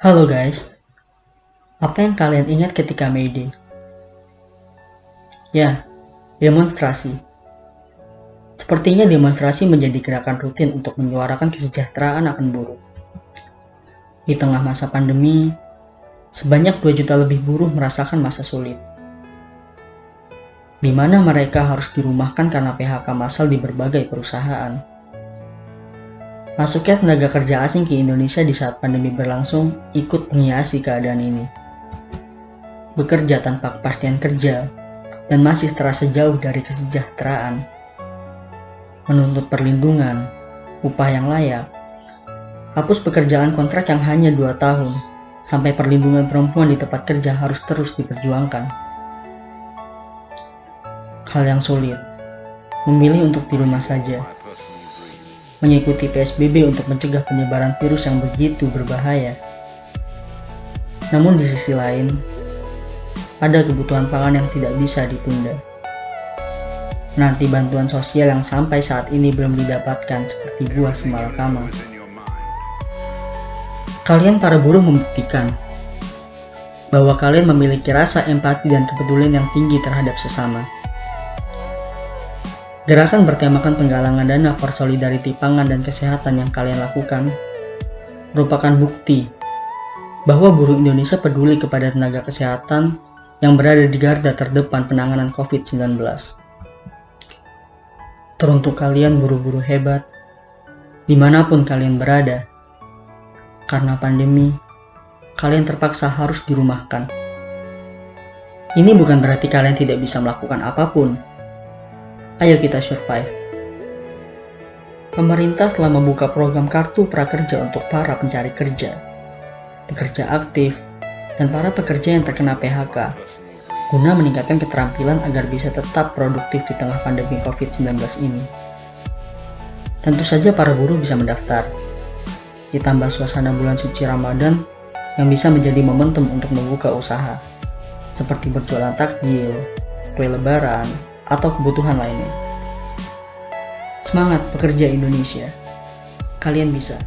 Halo guys, apa yang kalian ingat ketika May Day? Ya, demonstrasi. Sepertinya demonstrasi menjadi gerakan rutin untuk menyuarakan kesejahteraan akan buruh. Di tengah masa pandemi, sebanyak 2 juta lebih buruh merasakan masa sulit. Di mana mereka harus dirumahkan karena PHK massal di berbagai perusahaan Masuknya tenaga kerja asing ke Indonesia di saat pandemi berlangsung ikut menghiasi keadaan ini. Bekerja tanpa kepastian kerja dan masih terasa jauh dari kesejahteraan. Menuntut perlindungan, upah yang layak, hapus pekerjaan kontrak yang hanya dua tahun, sampai perlindungan perempuan di tempat kerja harus terus diperjuangkan. Hal yang sulit, memilih untuk di rumah saja mengikuti PSBB untuk mencegah penyebaran virus yang begitu berbahaya. Namun di sisi lain, ada kebutuhan pangan yang tidak bisa ditunda. Nanti bantuan sosial yang sampai saat ini belum didapatkan seperti buah semalakama. Kalian para buruh membuktikan bahwa kalian memiliki rasa empati dan kepedulian yang tinggi terhadap sesama. Gerakan bertemakan penggalangan dana for solidarity pangan dan kesehatan yang kalian lakukan merupakan bukti bahwa buruh Indonesia peduli kepada tenaga kesehatan yang berada di garda terdepan penanganan COVID-19. Teruntuk kalian buruh-buruh hebat, di mana pun kalian berada, karena pandemi, kalian terpaksa harus dirumahkan. Ini bukan berarti kalian tidak bisa melakukan apa pun, Ayo kita survive. Pemerintah telah membuka program kartu prakerja untuk para pencari kerja, pekerja aktif, dan para pekerja yang terkena PHK, guna meningkatkan keterampilan agar bisa tetap produktif di tengah pandemi COVID-19 ini. Tentu saja para buruh bisa mendaftar, ditambah suasana bulan suci Ramadan yang bisa menjadi momentum untuk membuka usaha, seperti berjualan takjil, kue lebaran, atau kebutuhan lainnya. Semangat pekerja Indonesia. Kalian bisa.